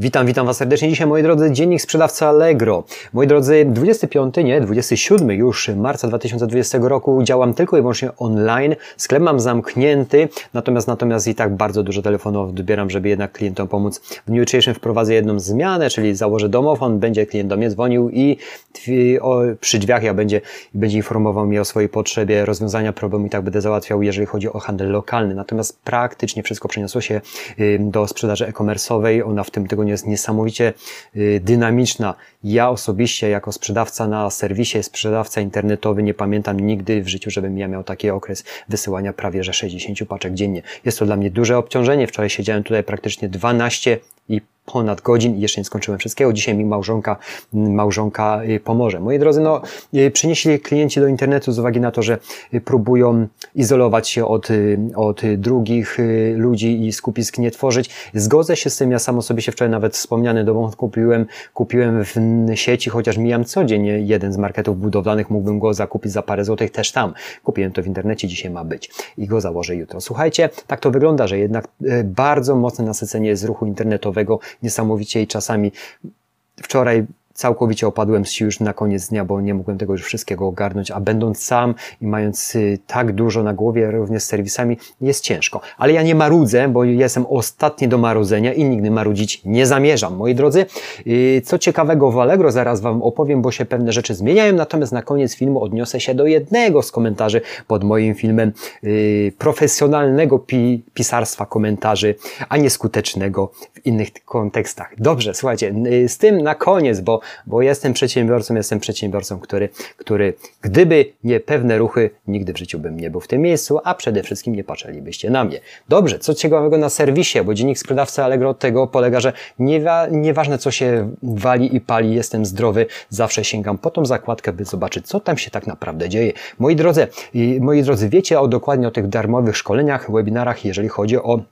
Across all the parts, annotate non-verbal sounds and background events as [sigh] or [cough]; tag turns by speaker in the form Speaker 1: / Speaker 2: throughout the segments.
Speaker 1: Witam, witam Was serdecznie. Dzisiaj, moi drodzy, dziennik sprzedawca Allegro. Moi drodzy, 25, nie, 27 już marca 2020 roku działam tylko i wyłącznie online. Sklep mam zamknięty, natomiast natomiast i tak bardzo dużo telefonów odbieram, żeby jednak klientom pomóc. W dniu jutrzejszym wprowadzę jedną zmianę, czyli założę domofon, będzie klient do mnie dzwonił i przy drzwiach ja będzie, będzie informował mnie o swojej potrzebie rozwiązania problemu i tak będę załatwiał, jeżeli chodzi o handel lokalny. Natomiast praktycznie wszystko przeniosło się do sprzedaży e-commerce'owej. Ona w tym tygodniu jest niesamowicie y, dynamiczna. Ja osobiście jako sprzedawca na serwisie, sprzedawca internetowy nie pamiętam nigdy w życiu, żebym ja miał taki okres wysyłania prawie że 60 paczek dziennie. Jest to dla mnie duże obciążenie. Wczoraj siedziałem tutaj praktycznie 12 i ponad godzin i jeszcze nie skończyłem wszystkiego. Dzisiaj mi małżonka, małżonka y, pomoże. Moi drodzy, no, y, przynieśli klienci do internetu z uwagi na to, że y, próbują izolować się od, od drugich ludzi i skupisk nie tworzyć. Zgodzę się z tym, ja sam osobiście wczoraj nawet wspomniany dom kupiłem, kupiłem w sieci, chociaż mijam codziennie jeden z marketów budowlanych, mógłbym go zakupić za parę złotych też tam. Kupiłem to w internecie, dzisiaj ma być i go założę jutro. Słuchajcie, tak to wygląda, że jednak bardzo mocne nasycenie jest ruchu internetowego, niesamowicie i czasami wczoraj całkowicie opadłem z sił już na koniec dnia, bo nie mogłem tego już wszystkiego ogarnąć, a będąc sam i mając y, tak dużo na głowie, również z serwisami, jest ciężko. Ale ja nie marudzę, bo jestem ostatni do marudzenia i nigdy marudzić nie zamierzam. Moi drodzy, y, co ciekawego w Allegro zaraz Wam opowiem, bo się pewne rzeczy zmieniają, natomiast na koniec filmu odniosę się do jednego z komentarzy pod moim filmem y, profesjonalnego pi pisarstwa komentarzy, a nie skutecznego w innych kontekstach. Dobrze, słuchajcie, z tym na koniec, bo bo jestem przedsiębiorcą, jestem przedsiębiorcą, który, który gdyby nie pewne ruchy, nigdy w życiu bym nie był w tym miejscu, a przede wszystkim nie patrzylibyście na mnie. Dobrze, co ciekawego na serwisie, bo dziennik sprzedawcy Allegro od tego polega, że nie, nieważne co się wali i pali, jestem zdrowy, zawsze sięgam po tą zakładkę, by zobaczyć, co tam się tak naprawdę dzieje. Moi drodzy, moi drodzy, wiecie o dokładnie o tych darmowych szkoleniach, webinarach, jeżeli chodzi o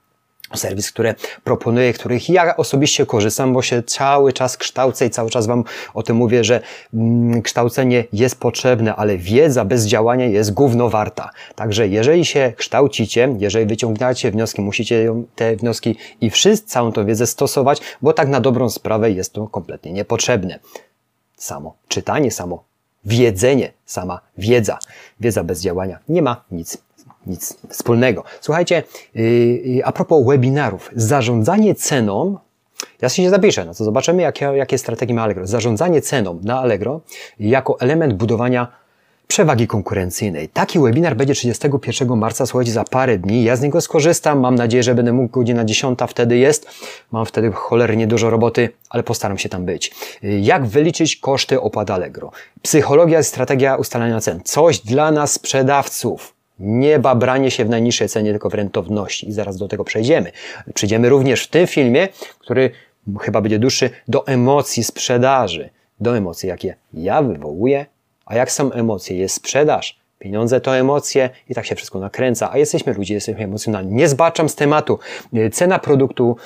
Speaker 1: serwis, które proponuję, których ja osobiście korzystam, bo się cały czas kształcę i cały czas Wam o tym mówię, że mm, kształcenie jest potrzebne, ale wiedza bez działania jest gówno warta. Także jeżeli się kształcicie, jeżeli wyciągacie wnioski, musicie te wnioski i wszyscy całą tą wiedzę stosować, bo tak na dobrą sprawę jest to kompletnie niepotrzebne. Samo czytanie, samo wiedzenie, sama wiedza. Wiedza bez działania nie ma nic nic wspólnego. Słuchajcie, yy, a propos webinarów, zarządzanie ceną ja się zapiszę, no to zobaczymy, jakie, jakie strategie ma Allegro. Zarządzanie ceną na Allegro jako element budowania przewagi konkurencyjnej. Taki webinar będzie 31 marca, słuchajcie, za parę dni. Ja z niego skorzystam. Mam nadzieję, że będę mógł godzina 10 wtedy jest. Mam wtedy cholernie dużo roboty, ale postaram się tam być. Jak wyliczyć koszty opłat Allegro? Psychologia i strategia ustalania cen. Coś dla nas sprzedawców. Nie babranie się w najniższej cenie, tylko w rentowności. I zaraz do tego przejdziemy. Przejdziemy również w tym filmie, który chyba będzie dłuższy, do emocji sprzedaży. Do emocji, jakie ja wywołuję, a jak są emocje, jest sprzedaż. Pieniądze to emocje i tak się wszystko nakręca, a jesteśmy ludzie, jesteśmy emocjonalni. Nie zbaczam z tematu. Cena produktu,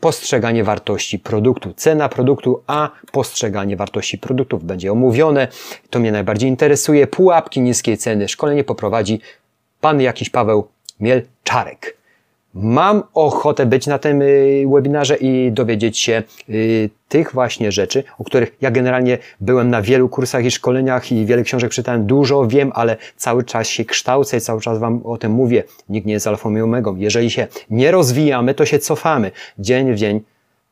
Speaker 1: postrzeganie wartości produktu. Cena produktu, a postrzeganie wartości produktów będzie omówione. To mnie najbardziej interesuje. Pułapki niskiej ceny. Szkolenie poprowadzi pan jakiś Paweł Mielczarek. Mam ochotę być na tym y, webinarze i dowiedzieć się y, tych właśnie rzeczy, o których ja generalnie byłem na wielu kursach i szkoleniach i wiele książek czytałem, dużo wiem, ale cały czas się kształcę i cały czas Wam o tym mówię. Nikt nie jest alfą i omegą. Jeżeli się nie rozwijamy, to się cofamy. Dzień w dzień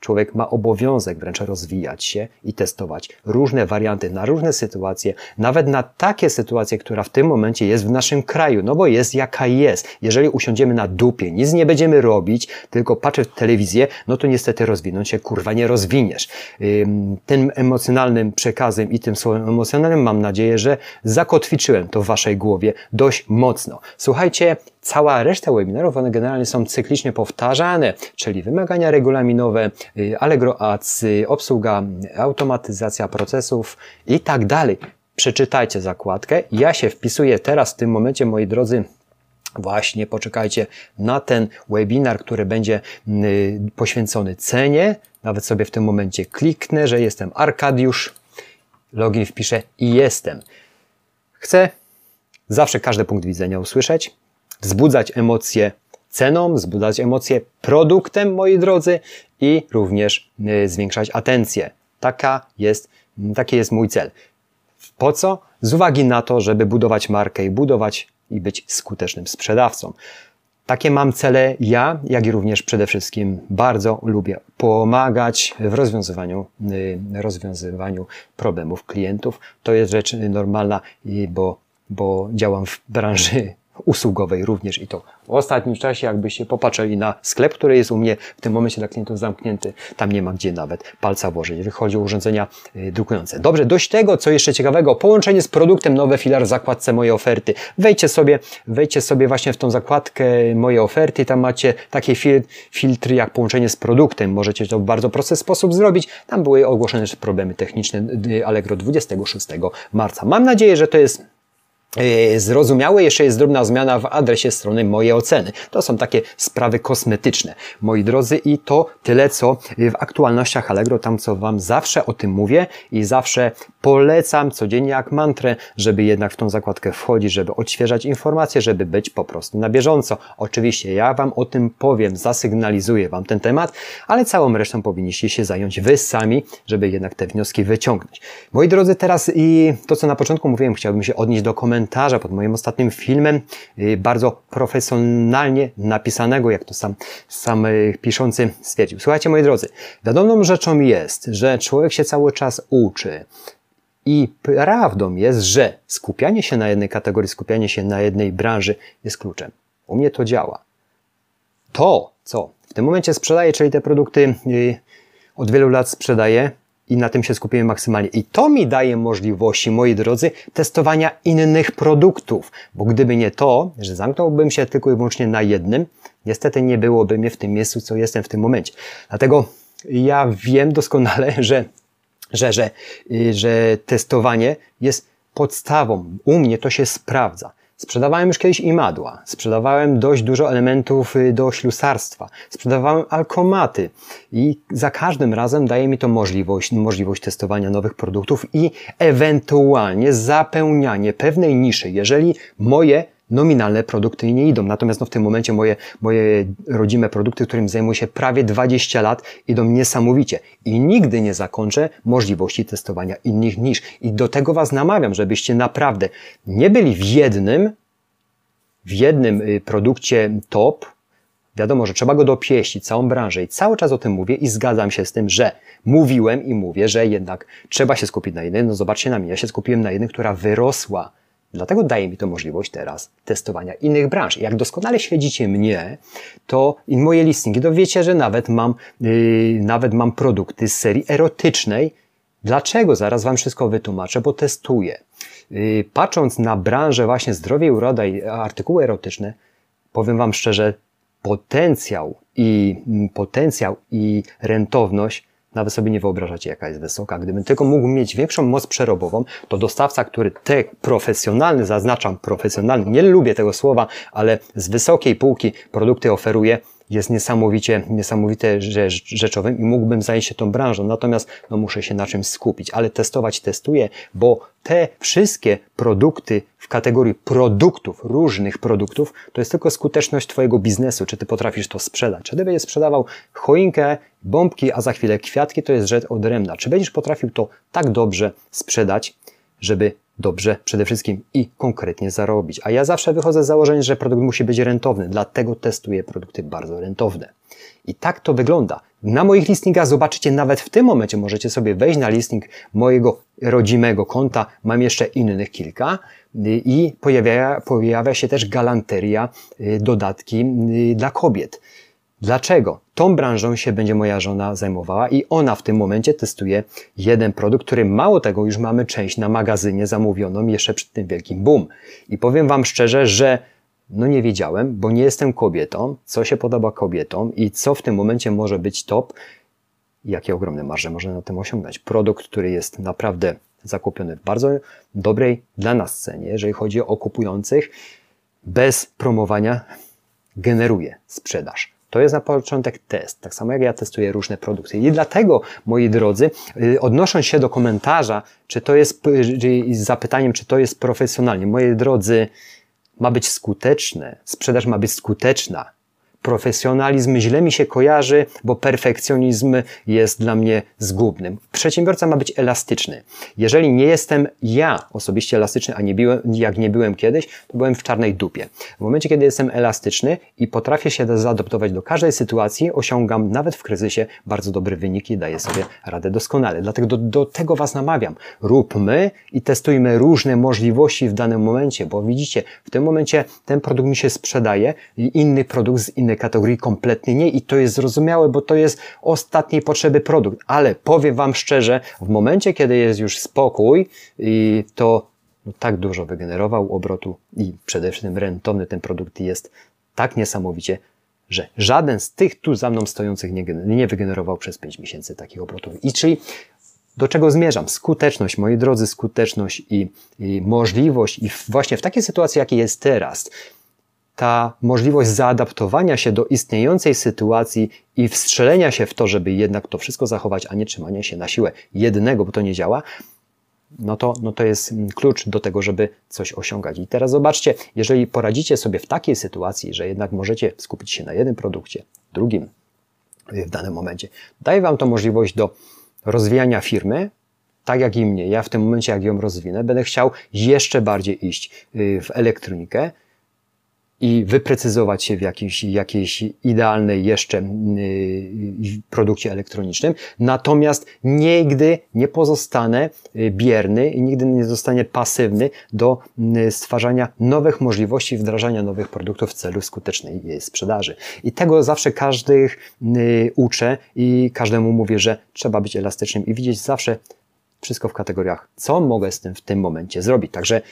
Speaker 1: Człowiek ma obowiązek wręcz rozwijać się i testować różne warianty na różne sytuacje, nawet na takie sytuacje, która w tym momencie jest w naszym kraju, no bo jest jaka jest. Jeżeli usiądziemy na dupie, nic nie będziemy robić, tylko patrzeć w telewizję, no to niestety rozwinąć się kurwa nie rozwiniesz. Tym emocjonalnym przekazem i tym słowem emocjonalnym mam nadzieję, że zakotwiczyłem to w waszej głowie dość mocno. Słuchajcie, cała reszta webinarów, one generalnie są cyklicznie powtarzane, czyli wymagania regulaminowe, y, Allegro Ads, y, obsługa, automatyzacja procesów i tak dalej. Przeczytajcie zakładkę. Ja się wpisuję teraz w tym momencie, moi drodzy, Właśnie poczekajcie na ten webinar, który będzie y, poświęcony cenie. Nawet sobie w tym momencie kliknę, że jestem Arkadiusz. Login wpiszę i jestem. Chcę zawsze każdy punkt widzenia usłyszeć wzbudzać emocje ceną, wzbudzać emocje produktem, moi drodzy, i również y, zwiększać atencję. Taka jest, taki jest mój cel. Po co? Z uwagi na to, żeby budować markę i budować i być skutecznym sprzedawcą. Takie mam cele ja, jak i również przede wszystkim bardzo lubię pomagać w rozwiązywaniu, y, rozwiązywaniu problemów klientów. To jest rzecz normalna, bo, bo działam w branży usługowej również i to w ostatnim czasie, jakbyście popatrzyli na sklep, który jest u mnie w tym momencie dla klientów zamknięty, tam nie ma gdzie nawet palca włożyć, jeżeli chodzi o urządzenia y, drukujące. Dobrze, dość tego, co jeszcze ciekawego, połączenie z produktem, nowe filar w zakładce mojej oferty. Wejdźcie sobie, wejdźcie sobie właśnie w tą zakładkę mojej oferty, tam macie takie fil filtry jak połączenie z produktem. Możecie to w bardzo prosty sposób zrobić. Tam były ogłoszone problemy techniczne y, Allegro 26 marca. Mam nadzieję, że to jest zrozumiałe. Jeszcze jest drobna zmiana w adresie strony Moje Oceny. To są takie sprawy kosmetyczne, moi drodzy, i to tyle, co w aktualnościach Allegro, tam co Wam zawsze o tym mówię i zawsze polecam codziennie jak mantrę, żeby jednak w tą zakładkę wchodzić, żeby odświeżać informacje, żeby być po prostu na bieżąco. Oczywiście ja Wam o tym powiem, zasygnalizuję Wam ten temat, ale całą resztą powinniście się zająć Wy sami, żeby jednak te wnioski wyciągnąć. Moi drodzy, teraz i to, co na początku mówiłem, chciałbym się odnieść do komentarzy komentarza pod moim ostatnim filmem, y, bardzo profesjonalnie napisanego, jak to sam, sam y, piszący stwierdził. Słuchajcie, moi drodzy, wiadomą rzeczą jest, że człowiek się cały czas uczy. I prawdą jest, że skupianie się na jednej kategorii, skupianie się na jednej branży jest kluczem. U mnie to działa. To, co w tym momencie sprzedaję, czyli te produkty y, od wielu lat sprzedaję, i na tym się skupiłem maksymalnie. I to mi daje możliwości, moi drodzy, testowania innych produktów, bo gdyby nie to, że zamknąłbym się tylko i wyłącznie na jednym, niestety nie byłoby mnie w tym miejscu, co jestem w tym momencie. Dlatego ja wiem doskonale, [laughs] że, że, że, że testowanie jest podstawą. U mnie to się sprawdza. Sprzedawałem już kiedyś imadła, sprzedawałem dość dużo elementów y, do ślusarstwa, sprzedawałem alkomaty. I za każdym razem daje mi to możliwość, możliwość testowania nowych produktów i ewentualnie zapełnianie pewnej niszy, jeżeli moje nominalne produkty nie idą. Natomiast no, w tym momencie moje, moje rodzime produkty, którym zajmuję się prawie 20 lat, idą niesamowicie. I nigdy nie zakończę możliwości testowania innych niż. I do tego Was namawiam, żebyście naprawdę nie byli w jednym, w jednym y, produkcie top, Wiadomo, że trzeba go dopieścić, całą branżę i cały czas o tym mówię i zgadzam się z tym, że mówiłem i mówię, że jednak trzeba się skupić na jednej. No zobaczcie na mnie, ja się skupiłem na jednej, która wyrosła Dlatego daje mi to możliwość teraz testowania innych branż. Jak doskonale śledzicie mnie, to i moje listingi, to wiecie, że nawet mam, yy, nawet mam produkty z serii erotycznej. Dlaczego? Zaraz Wam wszystko wytłumaczę, bo testuję. Yy, patrząc na branżę właśnie zdrowie i uroda i artykuły erotyczne, powiem Wam szczerze, potencjał i mm, potencjał i rentowność nawet sobie nie wyobrażacie, jaka jest wysoka. Gdybym tylko mógł mieć większą moc przerobową, to dostawca, który te profesjonalny, zaznaczam profesjonalny, nie lubię tego słowa, ale z wysokiej półki produkty oferuje, jest niesamowicie, niesamowite rzeczowym i mógłbym zająć się tą branżą, natomiast no, muszę się na czymś skupić, ale testować testuję, bo te wszystkie produkty w kategorii produktów, różnych produktów, to jest tylko skuteczność Twojego biznesu, czy Ty potrafisz to sprzedać. Czy Ty będziesz sprzedawał choinkę, bombki, a za chwilę kwiatki, to jest rzecz odrębna. Czy będziesz potrafił to tak dobrze sprzedać, żeby dobrze przede wszystkim i konkretnie zarobić. A ja zawsze wychodzę z założenia, że produkt musi być rentowny, dlatego testuję produkty bardzo rentowne. I tak to wygląda. Na moich listingach zobaczycie nawet w tym momencie, możecie sobie wejść na listing mojego rodzimego konta, mam jeszcze innych kilka i pojawia, pojawia się też galanteria, y, dodatki y, dla kobiet. Dlaczego? Tą branżą się będzie moja żona zajmowała i ona w tym momencie testuje jeden produkt, który mało tego już mamy część na magazynie zamówioną jeszcze przed tym wielkim boom. I powiem Wam szczerze, że no nie wiedziałem, bo nie jestem kobietą, co się podoba kobietom i co w tym momencie może być top, jakie ogromne marże można na tym osiągnąć. Produkt, który jest naprawdę zakupiony w bardzo dobrej dla nas cenie, jeżeli chodzi o kupujących, bez promowania generuje sprzedaż. To jest na początek test, tak samo jak ja testuję różne produkty. I dlatego, moi drodzy, y, odnosząc się do komentarza, czy to jest, z zapytaniem, czy to jest profesjonalnie, moi drodzy, ma być skuteczne, sprzedaż ma być skuteczna. Profesjonalizm źle mi się kojarzy, bo perfekcjonizm jest dla mnie zgubny. Przedsiębiorca ma być elastyczny. Jeżeli nie jestem ja osobiście elastyczny, a nie byłem, jak nie byłem kiedyś, to byłem w czarnej dupie. W momencie, kiedy jestem elastyczny i potrafię się zaadoptować do każdej sytuacji, osiągam nawet w kryzysie bardzo dobre wyniki, daję sobie radę doskonale. Dlatego do, do tego Was namawiam. Róbmy i testujmy różne możliwości w danym momencie, bo widzicie, w tym momencie ten produkt mi się sprzedaje i inny produkt z innej kategorii kompletnie nie i to jest zrozumiałe, bo to jest ostatniej potrzeby produkt, ale powiem Wam szczerze, w momencie, kiedy jest już spokój i to tak dużo wygenerował obrotu i przede wszystkim rentowny ten produkt jest tak niesamowicie, że żaden z tych tu za mną stojących nie, nie wygenerował przez 5 miesięcy takich obrotów. I czyli do czego zmierzam? Skuteczność, moi drodzy, skuteczność i, i możliwość, i właśnie w takiej sytuacji, jakiej jest teraz, ta możliwość zaadaptowania się do istniejącej sytuacji i wstrzelenia się w to, żeby jednak to wszystko zachować, a nie trzymania się na siłę jednego, bo to nie działa, no to, no to jest klucz do tego, żeby coś osiągać. I teraz zobaczcie, jeżeli poradzicie sobie w takiej sytuacji, że jednak możecie skupić się na jednym produkcie, drugim w danym momencie, daje Wam to możliwość do rozwijania firmy, tak jak i mnie. Ja w tym momencie, jak ją rozwinę, będę chciał jeszcze bardziej iść y, w elektronikę, i wyprecyzować się w jakiejś, jakiejś idealnej jeszcze y, produkcie elektronicznym. Natomiast nigdy nie pozostanę y, bierny i nigdy nie zostanie pasywny do y, stwarzania nowych możliwości, wdrażania nowych produktów w celu skutecznej sprzedaży. I tego zawsze każdych uczę i każdemu mówię, że trzeba być elastycznym i widzieć zawsze wszystko w kategoriach, co mogę z tym w tym momencie zrobić. Także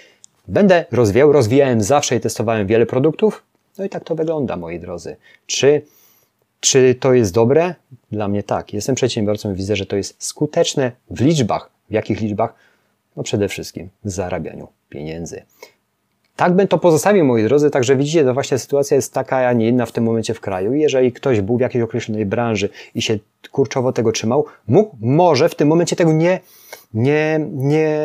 Speaker 1: Będę rozwijał, rozwijałem zawsze i testowałem wiele produktów. No i tak to wygląda, moi drodzy. Czy, czy to jest dobre? Dla mnie tak. Jestem przedsiębiorcą i widzę, że to jest skuteczne w liczbach. W jakich liczbach? No przede wszystkim w zarabianiu pieniędzy. Tak bym to pozostawił, moi drodzy, także widzicie, to właśnie sytuacja jest taka, a nie inna w tym momencie w kraju. Jeżeli ktoś był w jakiejś określonej branży i się kurczowo tego trzymał, mógł, może w tym momencie tego nie, nie, nie,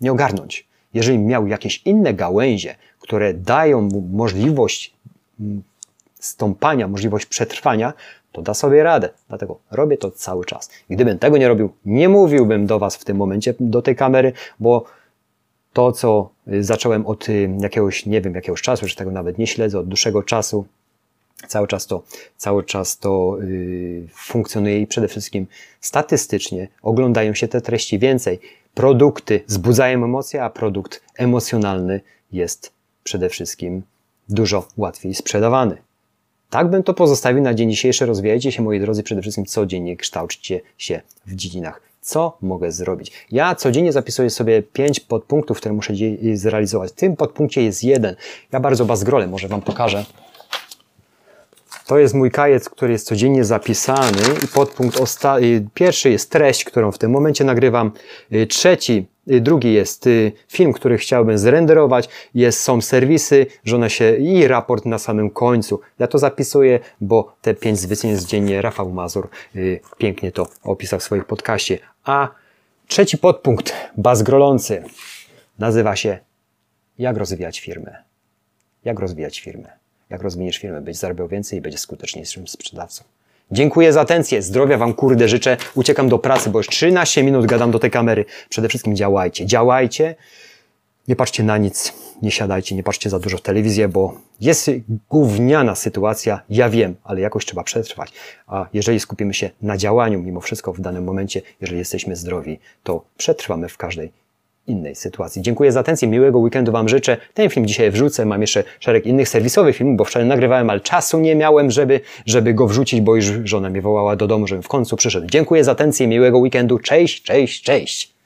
Speaker 1: nie ogarnąć jeżeli miał jakieś inne gałęzie, które dają mu możliwość mm, stąpania, możliwość przetrwania, to da sobie radę. Dlatego robię to cały czas. Gdybym tego nie robił, nie mówiłbym do Was w tym momencie, do tej kamery, bo to, co y, zacząłem od y, jakiegoś, nie wiem, jakiegoś czasu, że tego nawet nie śledzę, od dłuższego czasu, cały czas to, cały czas to yy, funkcjonuje i przede wszystkim statystycznie oglądają się te treści więcej produkty wzbudzają emocje, a produkt emocjonalny jest przede wszystkim dużo łatwiej sprzedawany. Tak bym to pozostawił na dzień dzisiejszy. Rozwijajcie się, moi drodzy, przede wszystkim codziennie kształćcie się w dziedzinach. Co mogę zrobić? Ja codziennie zapisuję sobie pięć podpunktów, które muszę zrealizować. W tym podpunkcie jest jeden. Ja bardzo bazgrolę, może Wam pokażę. To jest mój kajec, który jest codziennie zapisany i podpunkt y, pierwszy jest treść, którą w tym momencie nagrywam. Y, trzeci, y, drugi jest film, który chciałbym zrenderować. Jest, są serwisy, żona się i raport na samym końcu. Ja to zapisuję, bo te pięć zwycięstw dziennie Rafał Mazur pięknie to opisał w swoich podcaście. A trzeci podpunkt, bazgrolący, nazywa się Jak rozwijać firmę. Jak rozwijać firmę jak rozwiniesz firmę, być zarabiał więcej i będziesz skuteczniejszym sprzedawcą. Dziękuję za atencję. Zdrowia Wam kurde życzę. Uciekam do pracy, bo już 13 minut gadam do tej kamery. Przede wszystkim działajcie. Działajcie. Nie patrzcie na nic. Nie siadajcie, nie patrzcie za dużo w telewizję, bo jest gówniana sytuacja. Ja wiem, ale jakoś trzeba przetrwać. A jeżeli skupimy się na działaniu, mimo wszystko w danym momencie, jeżeli jesteśmy zdrowi, to przetrwamy w każdej innej sytuacji. Dziękuję za atencję, miłego weekendu Wam życzę. Ten film dzisiaj wrzucę, mam jeszcze szereg innych serwisowych filmów, bo wczoraj nagrywałem, ale czasu nie miałem, żeby, żeby go wrzucić, bo już żona mnie wołała do domu, żebym w końcu przyszedł. Dziękuję za atencję, miłego weekendu, cześć, cześć, cześć!